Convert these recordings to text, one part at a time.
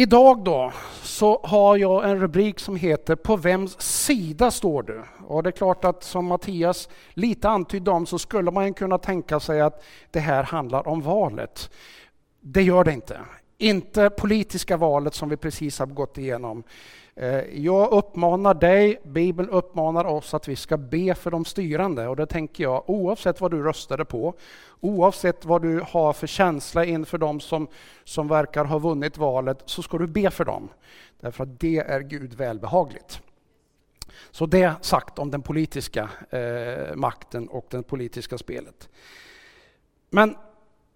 Idag då så har jag en rubrik som heter På vems sida står du? Och det är klart att som Mattias lite antydde om så skulle man kunna tänka sig att det här handlar om valet. Det gör det inte. Inte politiska valet som vi precis har gått igenom. Eh, jag uppmanar dig, Bibeln uppmanar oss att vi ska be för de styrande och det tänker jag oavsett vad du röstade på, oavsett vad du har för känsla inför de som, som verkar ha vunnit valet, så ska du be för dem. Därför att det är Gud välbehagligt. Så det sagt om den politiska eh, makten och det politiska spelet. Men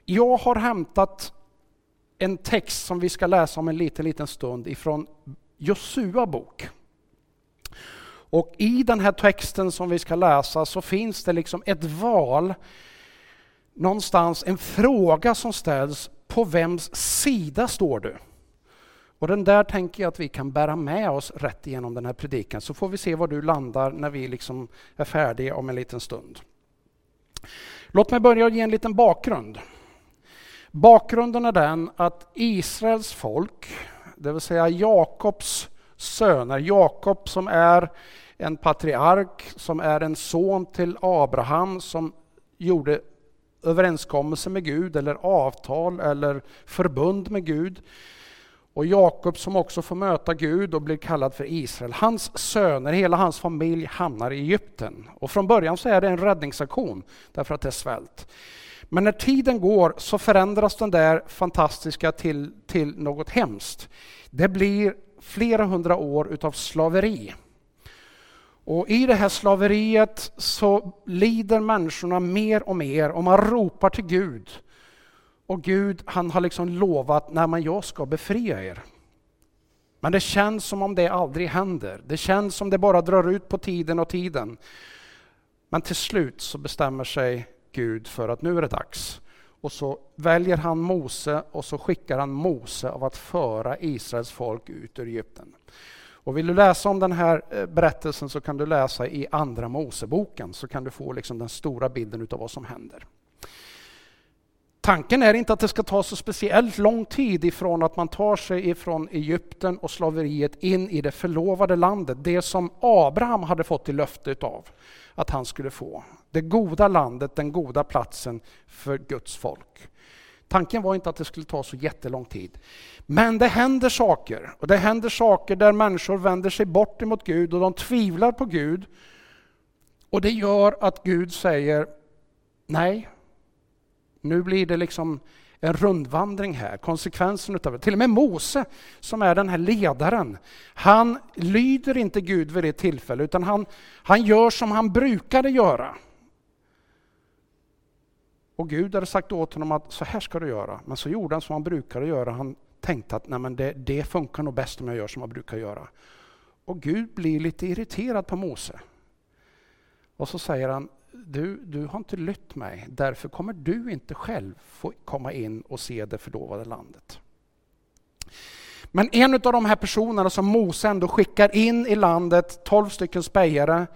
jag har hämtat en text som vi ska läsa om en liten, liten stund ifrån Josua bok. Och i den här texten som vi ska läsa så finns det liksom ett val, någonstans en fråga som ställs, på vems sida står du? Och den där tänker jag att vi kan bära med oss rätt igenom den här predikan, så får vi se var du landar när vi liksom är färdiga om en liten stund. Låt mig börja ge en liten bakgrund. Bakgrunden är den att Israels folk det vill säga Jakobs söner. Jakob som är en patriark, som är en son till Abraham som gjorde överenskommelse med Gud eller avtal eller förbund med Gud. Och Jakob som också får möta Gud och blir kallad för Israel. Hans söner, hela hans familj hamnar i Egypten. Och från början så är det en räddningsaktion därför att det är svält. Men när tiden går så förändras den där fantastiska till, till något hemskt. Det blir flera hundra år utav slaveri. Och I det här slaveriet så lider människorna mer och mer och man ropar till Gud. Och Gud han har liksom lovat, nej men jag ska befria er. Men det känns som om det aldrig händer. Det känns som det bara drar ut på tiden och tiden. Men till slut så bestämmer sig Gud för att nu är det dags. Och så väljer han Mose och så skickar han Mose av att föra Israels folk ut ur Egypten. Och vill du läsa om den här eh, berättelsen så kan du läsa i Andra Moseboken så kan du få liksom den stora bilden av vad som händer. Tanken är inte att det ska ta så speciellt lång tid ifrån att man tar sig ifrån Egypten och slaveriet in i det förlovade landet, det som Abraham hade fått i löfte av att han skulle få. Det goda landet, den goda platsen för Guds folk. Tanken var inte att det skulle ta så jättelång tid. Men det händer saker. Och det händer saker där människor vänder sig bort emot Gud och de tvivlar på Gud. Och det gör att Gud säger nej, nu blir det liksom en rundvandring här, konsekvensen utav det. Till och med Mose, som är den här ledaren, han lyder inte Gud vid det tillfället, utan han, han gör som han brukade göra. Och Gud hade sagt åt honom att så här ska du göra, men så gjorde han som han brukade göra. Han tänkte att Nej, men det, det funkar nog bäst om jag gör som jag brukar göra. Och Gud blir lite irriterad på Mose. Och så säger han, du, du har inte lytt mig, därför kommer du inte själv få komma in och se det förlovade landet. Men en av de här personerna som Mose ändå skickar in i landet, tolv stycken spejare,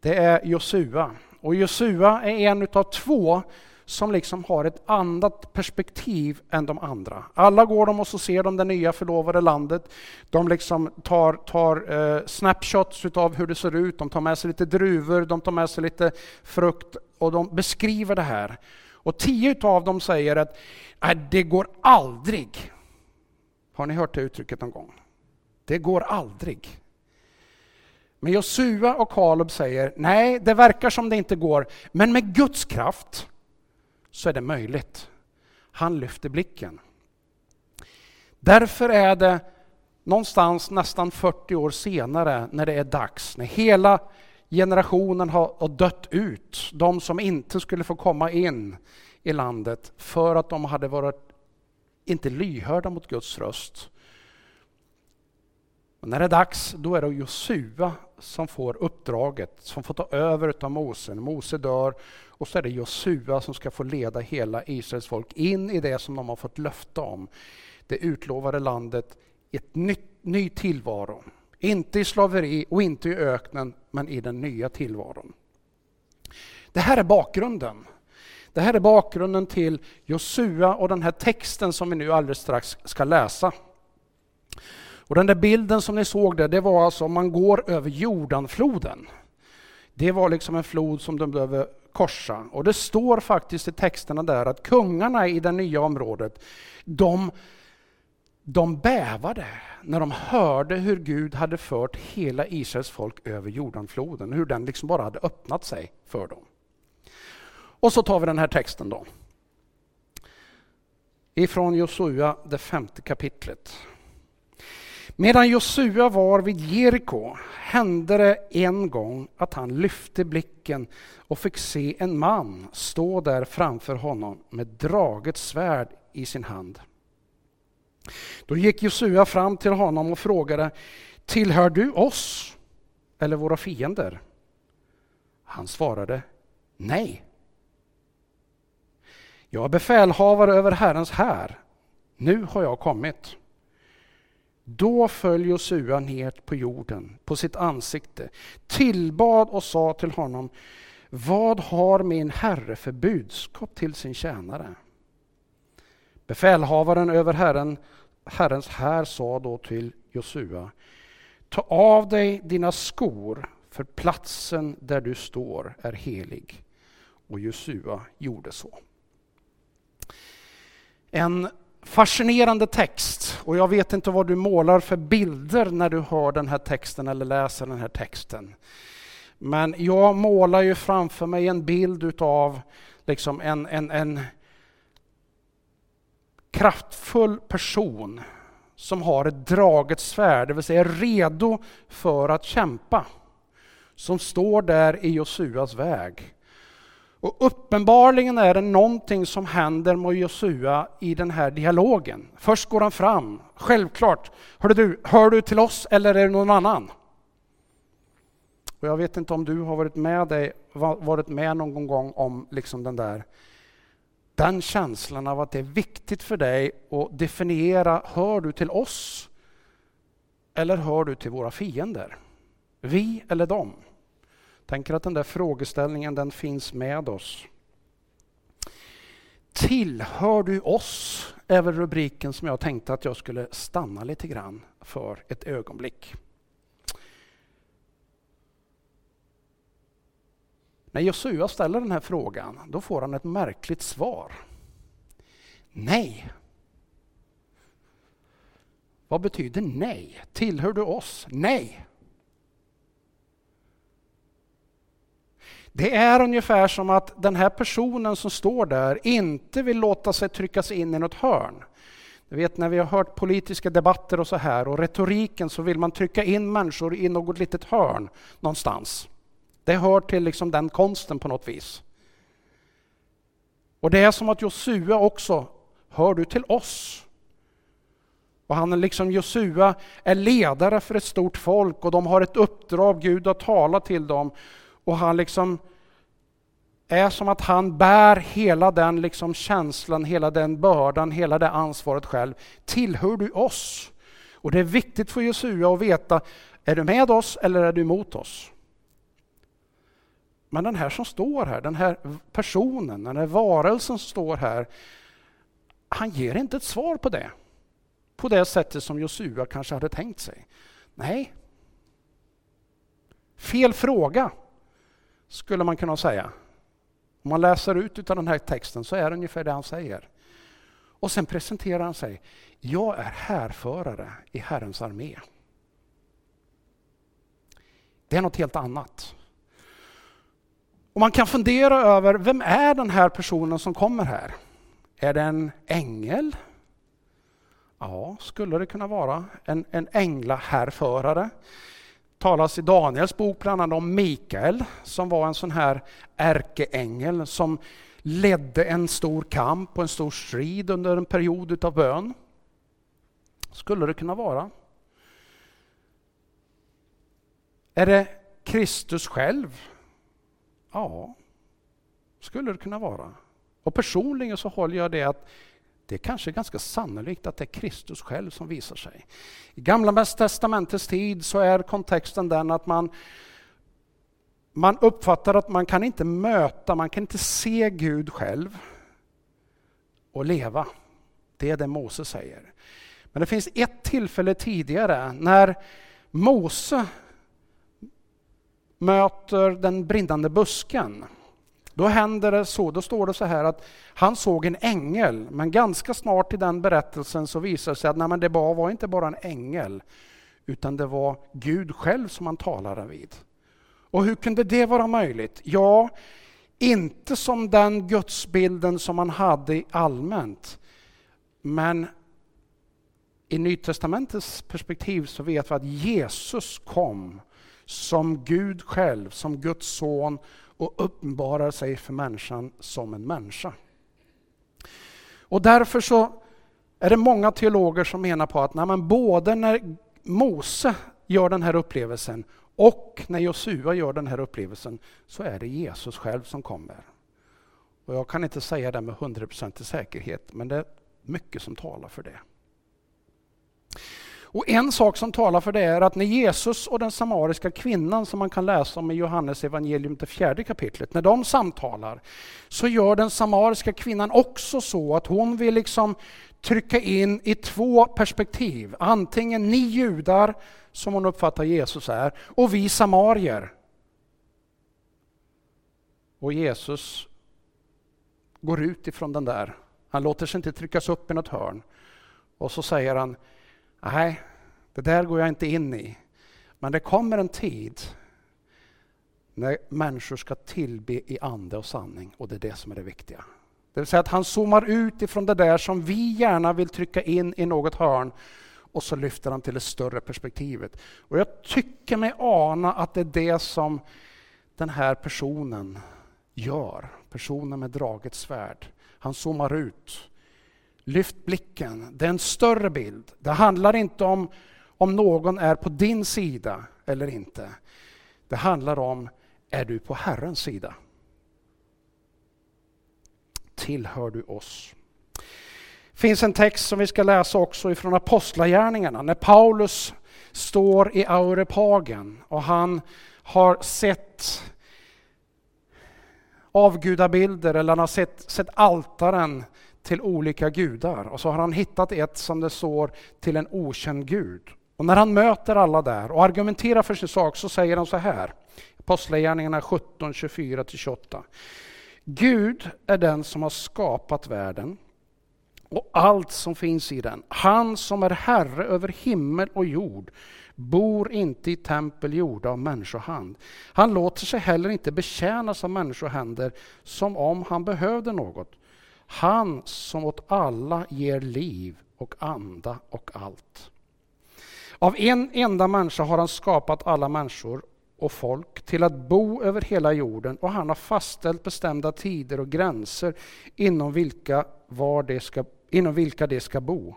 det är Josua. Och Josua är en av två som liksom har ett annat perspektiv än de andra. Alla går de och så ser de det nya förlovade landet. De liksom tar, tar eh, snapshots av hur det ser ut, de tar med sig lite druvor, de tar med sig lite frukt och de beskriver det här. Och tio av dem säger att det går aldrig. Har ni hört det uttrycket någon gång? Det går aldrig. Men Josua och Kaleb säger, nej, det verkar som det inte går, men med Guds kraft så är det möjligt. Han lyfter blicken. Därför är det någonstans nästan 40 år senare när det är dags, när hela generationen har dött ut, de som inte skulle få komma in i landet för att de hade varit inte lyhörda mot Guds röst. Men när det är dags, då är det Josua som får uppdraget, som får ta över av Mose. Mose dör och så är det Josua som ska få leda hela Israels folk in i det som de har fått löfte om. Det utlovade landet, ett nytt, ny tillvaro. Inte i slaveri och inte i öknen, men i den nya tillvaron. Det här är bakgrunden. Det här är bakgrunden till Josua och den här texten som vi nu alldeles strax ska läsa. Och den där bilden som ni såg där, det var alltså om man går över Jordanfloden. Det var liksom en flod som de behöver korsa. Och det står faktiskt i texterna där att kungarna i det nya området, de, de bävade när de hörde hur Gud hade fört hela Israels folk över Jordanfloden, hur den liksom bara hade öppnat sig för dem. Och så tar vi den här texten då. Ifrån Josua, det femte kapitlet. Medan Josua var vid Jeriko hände det en gång att han lyfte blicken och fick se en man stå där framför honom med draget svärd i sin hand. Då gick Josua fram till honom och frågade, tillhör du oss eller våra fiender? Han svarade, nej. Jag är befälhavare över Herrens här. Nu har jag kommit. Då föll Josua ner på jorden, på sitt ansikte, tillbad och sa till honom, vad har min herre för budskap till sin tjänare? Befälhavaren över herren, Herrens här sa då till Josua, ta av dig dina skor, för platsen där du står är helig. Och Josua gjorde så. En fascinerande text och jag vet inte vad du målar för bilder när du hör den här texten eller läser den här texten. Men jag målar ju framför mig en bild utav liksom en, en, en kraftfull person som har ett draget svärd, det vill säga redo för att kämpa. Som står där i Josuas väg. Och uppenbarligen är det någonting som händer med Josua i den här dialogen. Först går han fram, självklart. Hör du, hör du till oss eller är det någon annan? Och jag vet inte om du har varit med, dig, varit med någon gång om liksom den där den känslan av att det är viktigt för dig att definiera, hör du till oss eller hör du till våra fiender? Vi eller dem? Tänker att den där frågeställningen den finns med oss. Tillhör du oss? är väl rubriken som jag tänkte att jag skulle stanna lite grann för ett ögonblick. När Josua ställer den här frågan, då får han ett märkligt svar. Nej. Vad betyder nej? Tillhör du oss? Nej. Det är ungefär som att den här personen som står där inte vill låta sig tryckas in i något hörn. Du vet när vi har hört politiska debatter och så här och retoriken så vill man trycka in människor i något litet hörn någonstans. Det hör till liksom den konsten på något vis. Och det är som att Josua också, hör du till oss? Och han är liksom Josua är ledare för ett stort folk och de har ett uppdrag, Gud har talat till dem. Och han liksom är som att han bär hela den liksom känslan, hela den bördan, hela det ansvaret själv. Tillhör du oss? Och det är viktigt för Josua att veta, är du med oss eller är du emot oss? Men den här som står här, den här personen, den här varelsen som står här, han ger inte ett svar på det. På det sättet som Josua kanske hade tänkt sig. Nej. Fel fråga, skulle man kunna säga. Om man läser ut av den här texten så är det ungefär det han säger. Och sen presenterar han sig. Jag är härförare i Herrens armé. Det är något helt annat. Och man kan fundera över, vem är den här personen som kommer här? Är det en ängel? Ja, skulle det kunna vara. En, en änglahärförare talas i Daniels bok bland annat om Mikael som var en sån här ärkeängel som ledde en stor kamp och en stor strid under en period av bön. Skulle det kunna vara. Är det Kristus själv Ja, skulle det kunna vara. Och personligen så håller jag det att det är kanske är ganska sannolikt att det är Kristus själv som visar sig. I Gamla testamentets tid så är kontexten den att man, man uppfattar att man kan inte möta, man kan inte se Gud själv och leva. Det är det Mose säger. Men det finns ett tillfälle tidigare när Mose möter den brinnande busken. Då händer det så, då står det så här att han såg en ängel, men ganska snart i den berättelsen så visar det sig att nej, men det var inte bara en ängel, utan det var Gud själv som han talade vid. Och hur kunde det vara möjligt? Ja, inte som den gudsbilden som man hade allmänt, men i Nytestamentets perspektiv så vet vi att Jesus kom som Gud själv, som Guds son och uppenbarar sig för människan som en människa. Och därför så är det många teologer som menar på att nej, både när Mose gör den här upplevelsen och när Josua gör den här upplevelsen så är det Jesus själv som kommer. Och jag kan inte säga det med 100% säkerhet, men det är mycket som talar för det. Och En sak som talar för det är att när Jesus och den samariska kvinnan som man kan läsa om i Johannes evangelium det fjärde kapitlet, när de samtalar så gör den samariska kvinnan också så att hon vill liksom trycka in i två perspektiv. Antingen ni judar, som hon uppfattar Jesus är, och vi samarier. Och Jesus går ut ifrån den där. Han låter sig inte tryckas upp i något hörn. Och så säger han, nej, det där går jag inte in i. Men det kommer en tid när människor ska tillbe i ande och sanning och det är det som är det viktiga. Det vill säga att han zoomar ut ifrån det där som vi gärna vill trycka in i något hörn och så lyfter han till det större perspektivet. Och jag tycker mig ana att det är det som den här personen gör. Personen med draget svärd. Han zoomar ut. Lyft blicken. Det är en större bild. Det handlar inte om om någon är på din sida eller inte. Det handlar om, är du på Herrens sida? Tillhör du oss? Det finns en text som vi ska läsa också ifrån Apostlagärningarna, när Paulus står i Aurepagen och han har sett avgudabilder eller han har sett, sett altaren till olika gudar och så har han hittat ett som det står till en okänd gud. Och när han möter alla där och argumenterar för sin sak så säger han så här, Apostlagärningarna 17, 24-28. Gud är den som har skapat världen och allt som finns i den. Han som är herre över himmel och jord bor inte i tempel gjorda av människohand. Han låter sig heller inte betjänas av människohänder som om han behövde något. Han som åt alla ger liv och anda och allt. Av en enda människa har han skapat alla människor och folk till att bo över hela jorden och han har fastställt bestämda tider och gränser inom vilka, var det ska, inom vilka de ska bo.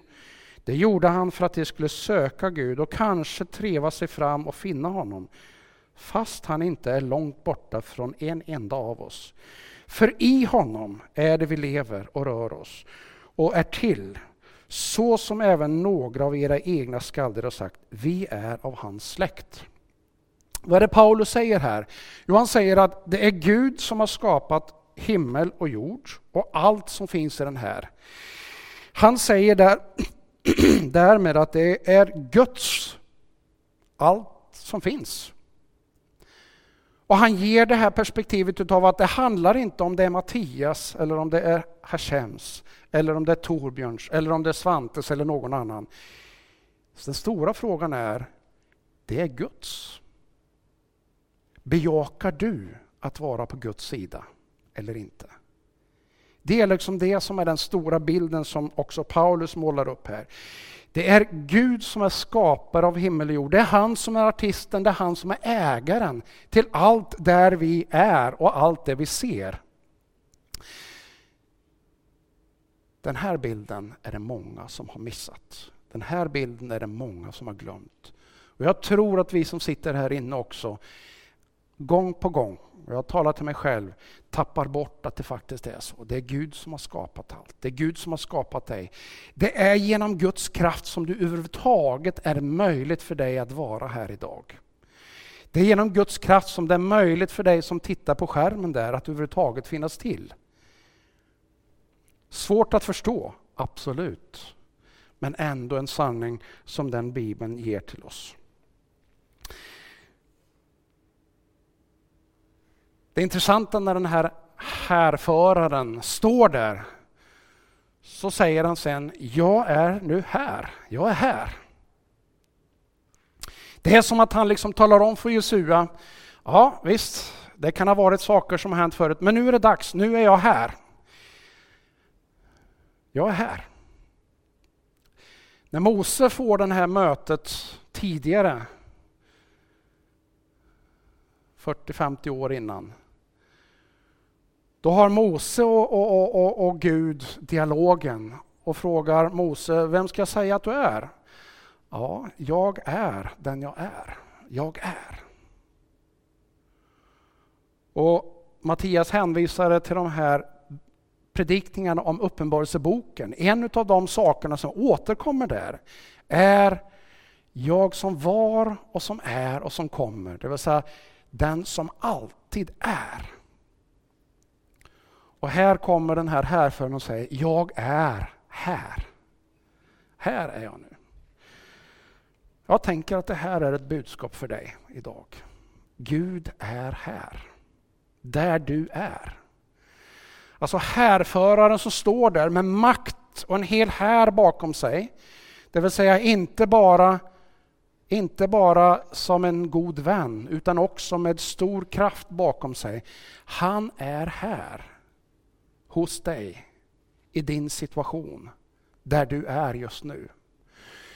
Det gjorde han för att de skulle söka Gud och kanske treva sig fram och finna honom, fast han inte är långt borta från en enda av oss. För i honom är det vi lever och rör oss och är till så som även några av era egna skalder har sagt, vi är av hans släkt. Vad är det Paulus säger här? Jo, han säger att det är Gud som har skapat himmel och jord och allt som finns i den här. Han säger där, därmed att det är Guds, allt som finns. Och han ger det här perspektivet utav att det handlar inte om det är Mattias eller om det är Hashems eller om det är Torbjörns eller om det är Svantes eller någon annan. Så den stora frågan är, det är Guds. Bejakar du att vara på Guds sida eller inte? Det är liksom det som är den stora bilden som också Paulus målar upp här. Det är Gud som är skapare av himmel och jord. Det är han som är artisten, det är han som är ägaren till allt där vi är och allt det vi ser. Den här bilden är det många som har missat. Den här bilden är det många som har glömt. Och jag tror att vi som sitter här inne också, gång på gång, och jag talar till mig själv, tappar bort att det faktiskt är så. Det är Gud som har skapat allt. Det är Gud som har skapat dig. Det är genom Guds kraft som du överhuvudtaget är möjligt för dig att vara här idag. Det är genom Guds kraft som det är möjligt för dig som tittar på skärmen där att överhuvudtaget finnas till. Svårt att förstå, absolut. men ändå en sanning som den Bibeln ger till oss. Det intressanta när den här härföraren står där, så säger han sen, jag är nu här, jag är här. Det är som att han liksom talar om för Jesua, ja visst, det kan ha varit saker som har hänt förut, men nu är det dags, nu är jag här. Jag är här. När Mose får det här mötet tidigare, 40-50 år innan, då har Mose och, och, och, och, Gud dialogen och frågar Mose, vem ska jag säga att du är? Ja, jag är den jag är. Jag är. Och Mattias hänvisade till de här predikningarna om Uppenbarelseboken. En av de sakerna som återkommer där är jag som var och som är och som kommer. Det vill säga den som alltid är. Och här kommer den här härföraren och säger, jag är här. Här är jag nu. Jag tänker att det här är ett budskap för dig idag. Gud är här. Där du är. Alltså härföraren som står där med makt och en hel här bakom sig. Det vill säga inte bara, inte bara som en god vän utan också med stor kraft bakom sig. Han är här hos dig i din situation där du är just nu.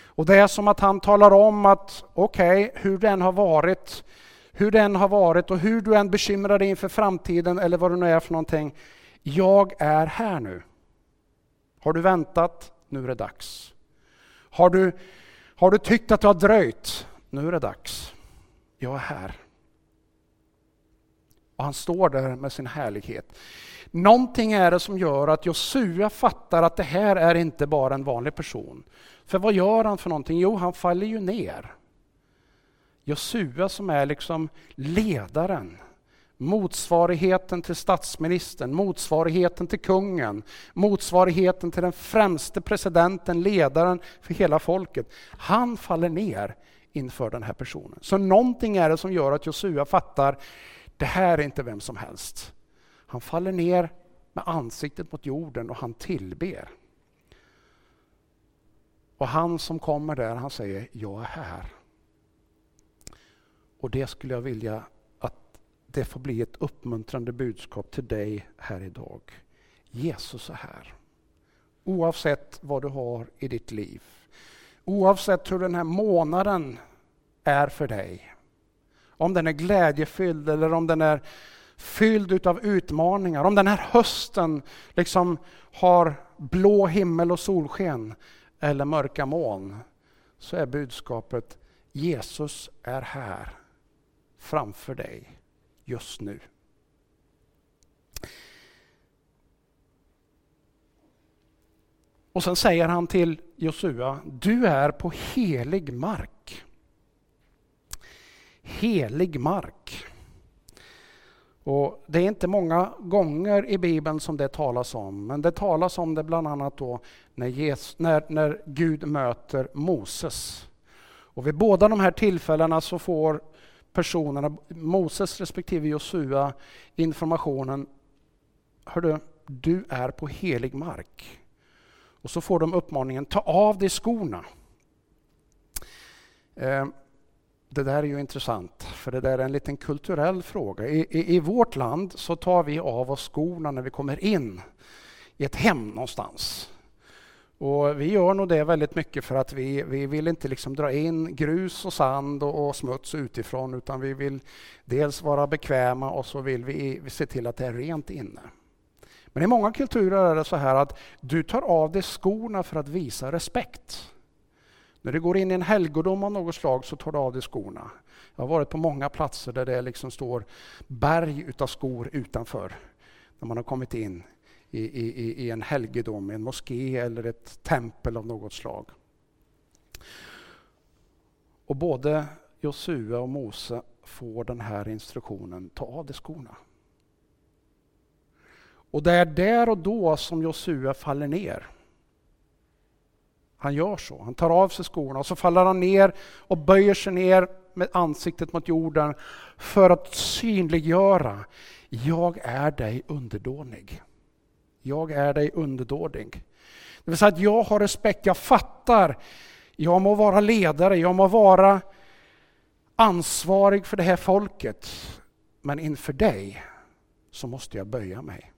Och det är som att han talar om att okej, okay, hur den har varit, hur den har varit och hur du än bekymrar dig inför framtiden eller vad det nu är för någonting. Jag är här nu. Har du väntat? Nu är det dags. Har du, har du tyckt att du har dröjt? Nu är det dags. Jag är här. Och han står där med sin härlighet. Någonting är det som gör att Josua fattar att det här är inte bara en vanlig person. För vad gör han för någonting? Jo, han faller ju ner. Josua som är liksom ledaren, motsvarigheten till statsministern, motsvarigheten till kungen, motsvarigheten till den främste presidenten, ledaren för hela folket. Han faller ner inför den här personen. Så någonting är det som gör att Josua fattar, det här är inte vem som helst. Han faller ner med ansiktet mot jorden och han tillber. Och han som kommer där, han säger, jag är här. Och det skulle jag vilja att det får bli ett uppmuntrande budskap till dig här idag. Jesus är här. Oavsett vad du har i ditt liv. Oavsett hur den här månaden är för dig. Om den är glädjefylld eller om den är fylld av utmaningar. Om den här hösten liksom har blå himmel och solsken eller mörka moln så är budskapet Jesus är här framför dig just nu. Och sen säger han till Josua, du är på helig mark. Helig mark. Och det är inte många gånger i Bibeln som det talas om, men det talas om det bland annat då när, Jesus, när, när Gud möter Moses. Och vid båda de här tillfällena så får personerna, Moses respektive Josua, informationen Hördu, du är på helig mark. Och så får de uppmaningen, ta av dig skorna. Eh, det där är ju intressant, för det där är en liten kulturell fråga. I, i, I, vårt land så tar vi av oss skorna när vi kommer in i ett hem någonstans. Och vi gör nog det väldigt mycket för att vi, vi vill inte liksom dra in grus och sand och, och smuts utifrån utan vi vill dels vara bekväma och så vill vi, vi se till att det är rent inne. Men i många kulturer är det så här att du tar av dig skorna för att visa respekt. När du går in i en helgodom av något slag så tar du av dig skorna. Jag har varit på många platser där det liksom står berg utav skor utanför. När man har kommit in i, i, i en helgedom, en moské eller ett tempel av något slag. Och både Josua och Mose får den här instruktionen, ta av dig skorna. Och det är där och då som Josua faller ner. Han gör så. Han tar av sig skorna och så faller han ner och böjer sig ner med ansiktet mot jorden för att synliggöra. Jag är dig underdånig. Jag är dig underdånig. Det vill säga att jag har respekt, jag fattar. Jag må vara ledare, jag må vara ansvarig för det här folket. Men inför dig så måste jag böja mig.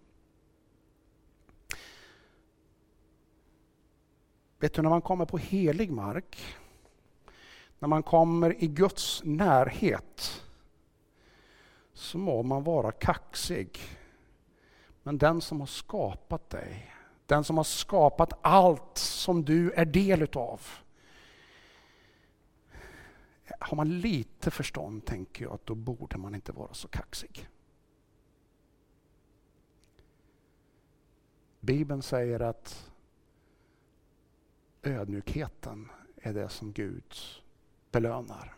Vet du, när man kommer på helig mark, när man kommer i Guds närhet, så må man vara kaxig. Men den som har skapat dig, den som har skapat allt som du är del utav. Har man lite förstånd tänker jag att då borde man inte vara så kaxig. Bibeln säger att ödmjukheten är det som Gud belönar.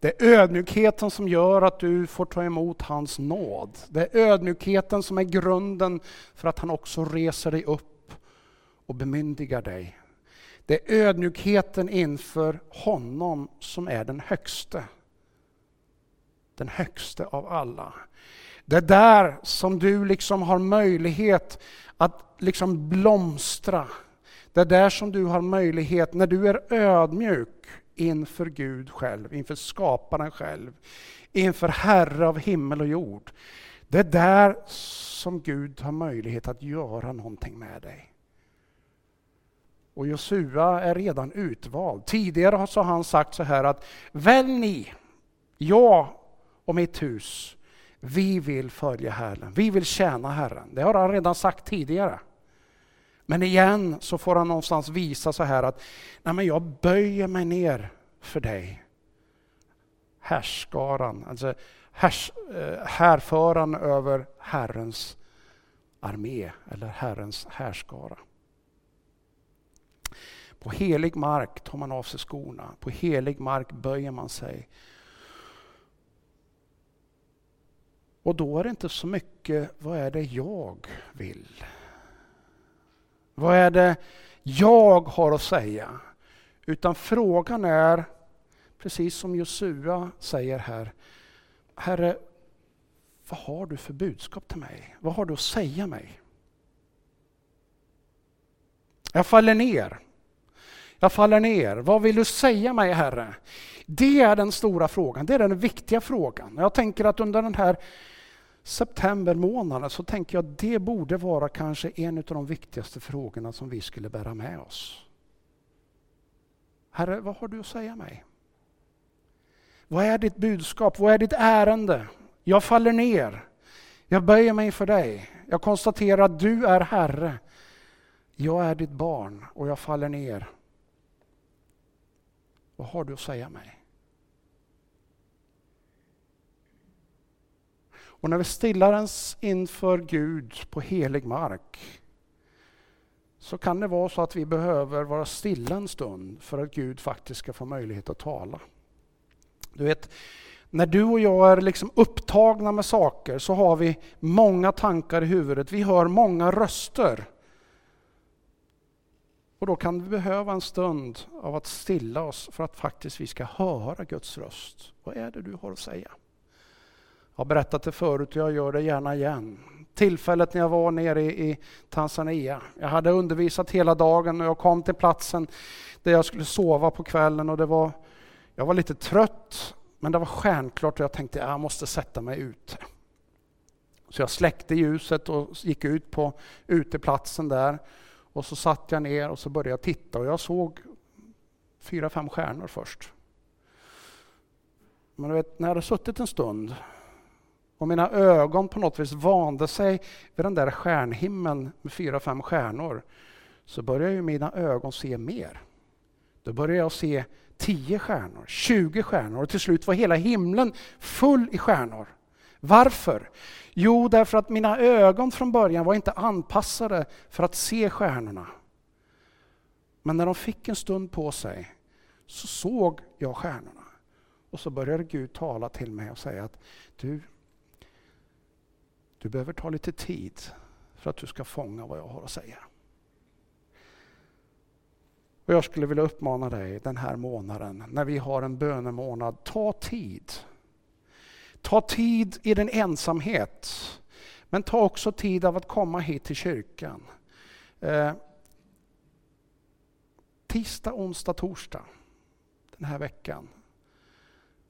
Det är ödmjukheten som gör att du får ta emot hans nåd. Det är ödmjukheten som är grunden för att han också reser dig upp och bemyndigar dig. Det är ödmjukheten inför honom som är den högste. Den högste av alla. Det är där som du liksom har möjlighet att liksom blomstra. Det är där som du har möjlighet, när du är ödmjuk inför Gud själv, inför skaparen själv, inför Herre av himmel och jord. Det är där som Gud har möjlighet att göra någonting med dig. Och Josua är redan utvald. Tidigare så har han sagt så här att välj ni, jag och mitt hus, vi vill följa Herren, vi vill tjäna Herren. Det har han redan sagt tidigare. Men igen så får han någonstans visa så här att Nej, men jag böjer mig ner för dig. Härskaran, alltså härs, eh, härföran över Herrens armé eller Herrens härskara. På helig mark tar man av sig skorna, på helig mark böjer man sig. Och då är det inte så mycket, vad är det jag vill? Vad är det jag har att säga? Utan frågan är, precis som Josua säger här, Herre, vad har du för budskap till mig? Vad har du att säga mig? Jag faller ner. Jag faller ner. Vad vill du säga mig, Herre? Det är den stora frågan, det är den viktiga frågan. Jag tänker att under den här september månad så tänker jag att det borde vara kanske en av de viktigaste frågorna som vi skulle bära med oss. Herre, vad har du att säga mig? Vad är ditt budskap? Vad är ditt ärende? Jag faller ner. Jag böjer mig inför dig. Jag konstaterar att du är Herre. Jag är ditt barn och jag faller ner. Vad har du att säga mig? Och när vi stillar oss inför Gud på helig mark så kan det vara så att vi behöver vara stilla en stund för att Gud faktiskt ska få möjlighet att tala. Du vet, när du och jag är liksom upptagna med saker så har vi många tankar i huvudet. Vi hör många röster. Och då kan vi behöva en stund av att stilla oss för att faktiskt vi ska höra Guds röst. Vad är det du har att säga? Jag har berättat det förut och jag gör det gärna igen. Tillfället när jag var nere i Tanzania. Jag hade undervisat hela dagen och jag kom till platsen där jag skulle sova på kvällen och det var, jag var lite trött men det var stjärnklart och jag tänkte jag måste sätta mig ute. Så jag släckte ljuset och gick ut på uteplatsen där och så satt jag ner och så började jag titta och jag såg fyra, fem stjärnor först. Men du vet, när jag hade suttit en stund och mina ögon på något vis vande sig vid den där stjärnhimlen med fyra, fem stjärnor så börjar ju mina ögon se mer. Då börjar jag se tio stjärnor, tjugo stjärnor och till slut var hela himlen full i stjärnor. Varför? Jo, därför att mina ögon från början var inte anpassade för att se stjärnorna. Men när de fick en stund på sig så såg jag stjärnorna. Och så började Gud tala till mig och säga att du, du behöver ta lite tid för att du ska fånga vad jag har att säga. Och jag skulle vilja uppmana dig den här månaden, när vi har en bönemånad, ta tid. Ta tid i din ensamhet. Men ta också tid av att komma hit till kyrkan. Eh, tisdag, onsdag, torsdag den här veckan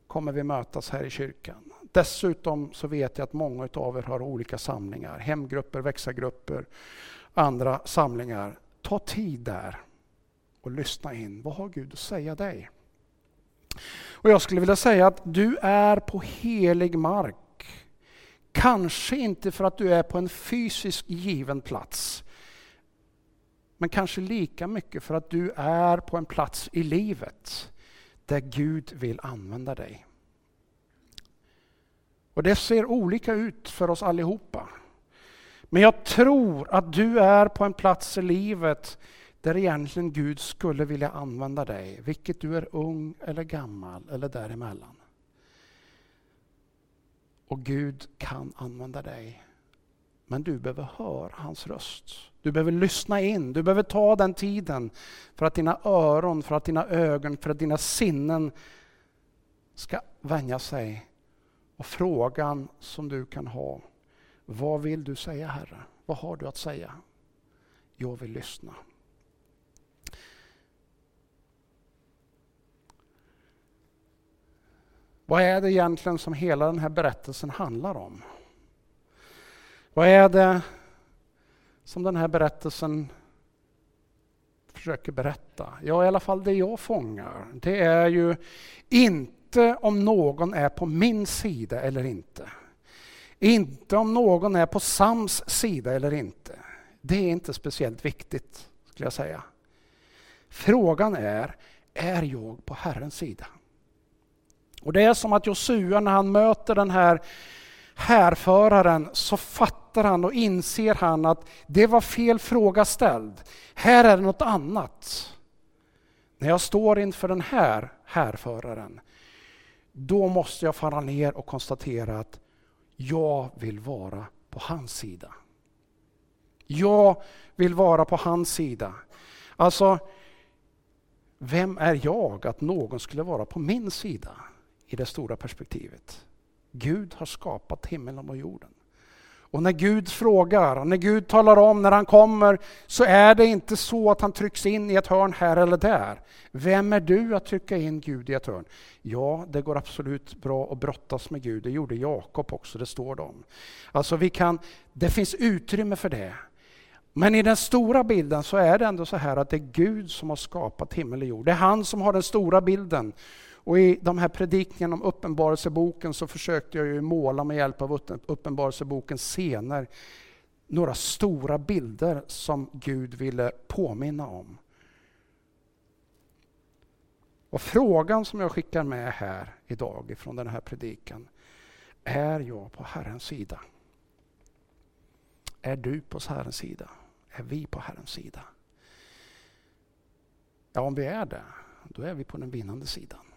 kommer vi mötas här i kyrkan. Dessutom så vet jag att många av er har olika samlingar, hemgrupper, växargrupper, andra samlingar. Ta tid där och lyssna in. Vad har Gud att säga dig? Och Jag skulle vilja säga att du är på helig mark. Kanske inte för att du är på en fysisk given plats. Men kanske lika mycket för att du är på en plats i livet där Gud vill använda dig. Och Det ser olika ut för oss allihopa. Men jag tror att du är på en plats i livet där egentligen Gud skulle vilja använda dig, vilket du är ung eller gammal eller däremellan. Och Gud kan använda dig. Men du behöver höra hans röst. Du behöver lyssna in, du behöver ta den tiden för att dina öron, för att dina ögon, för att dina sinnen ska vänja sig. Och frågan som du kan ha, vad vill du säga Herre? Vad har du att säga? Jag vill lyssna. Vad är det egentligen som hela den här berättelsen handlar om? Vad är det som den här berättelsen försöker berätta? Ja, i alla fall det jag fångar, det är ju inte inte om någon är på min sida eller inte. Inte om någon är på Sams sida eller inte. Det är inte speciellt viktigt, skulle jag säga. Frågan är, är jag på Herrens sida? Och Det är som att Josua när han möter den här härföraren så fattar han och inser han att det var fel fråga ställd. Här är det något annat. När jag står inför den här härföraren, då måste jag falla ner och konstatera att jag vill vara på hans sida. Jag vill vara på hans sida. Alltså, vem är jag att någon skulle vara på min sida i det stora perspektivet? Gud har skapat himlen och jorden. Och när Gud frågar, när Gud talar om när han kommer, så är det inte så att han trycks in i ett hörn här eller där. Vem är du att trycka in Gud i ett hörn? Ja, det går absolut bra att brottas med Gud. Det gjorde Jakob också, det står det om. Alltså vi kan, det finns utrymme för det. Men i den stora bilden så är det ändå så här att det är Gud som har skapat himmel och jord. Det är han som har den stora bilden. Och I de här predikningarna om Uppenbarelseboken så försökte jag ju måla med hjälp av Uppenbarelsebokens scener några stora bilder som Gud ville påminna om. Och Frågan som jag skickar med här idag ifrån den här predikan. Är jag på Herrens sida? Är du på Herrens sida? Är vi på Herrens sida? Ja, om vi är det, då är vi på den vinnande sidan.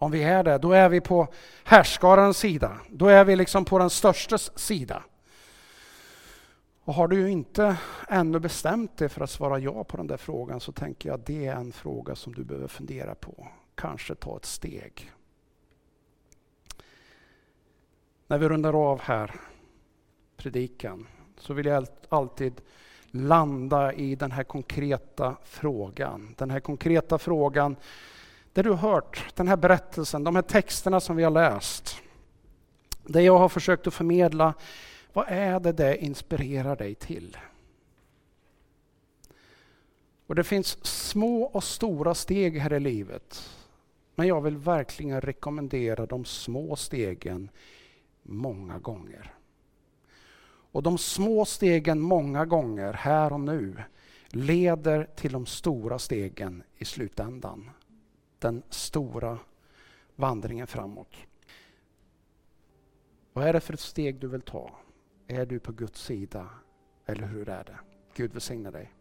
Om vi är det, då är vi på härskarens sida. Då är vi liksom på den störstes sida. Och har du inte ännu bestämt dig för att svara ja på den där frågan så tänker jag att det är en fråga som du behöver fundera på. Kanske ta ett steg. När vi rundar av här predikan så vill jag alltid landa i den här konkreta frågan. Den här konkreta frågan det du har hört, den här berättelsen, de här texterna som vi har läst. Det jag har försökt att förmedla, vad är det det inspirerar dig till? Och Det finns små och stora steg här i livet. Men jag vill verkligen rekommendera de små stegen många gånger. Och de små stegen många gånger, här och nu, leder till de stora stegen i slutändan den stora vandringen framåt. Vad är det för ett steg du vill ta? Är du på Guds sida eller hur är det? Gud välsigne dig.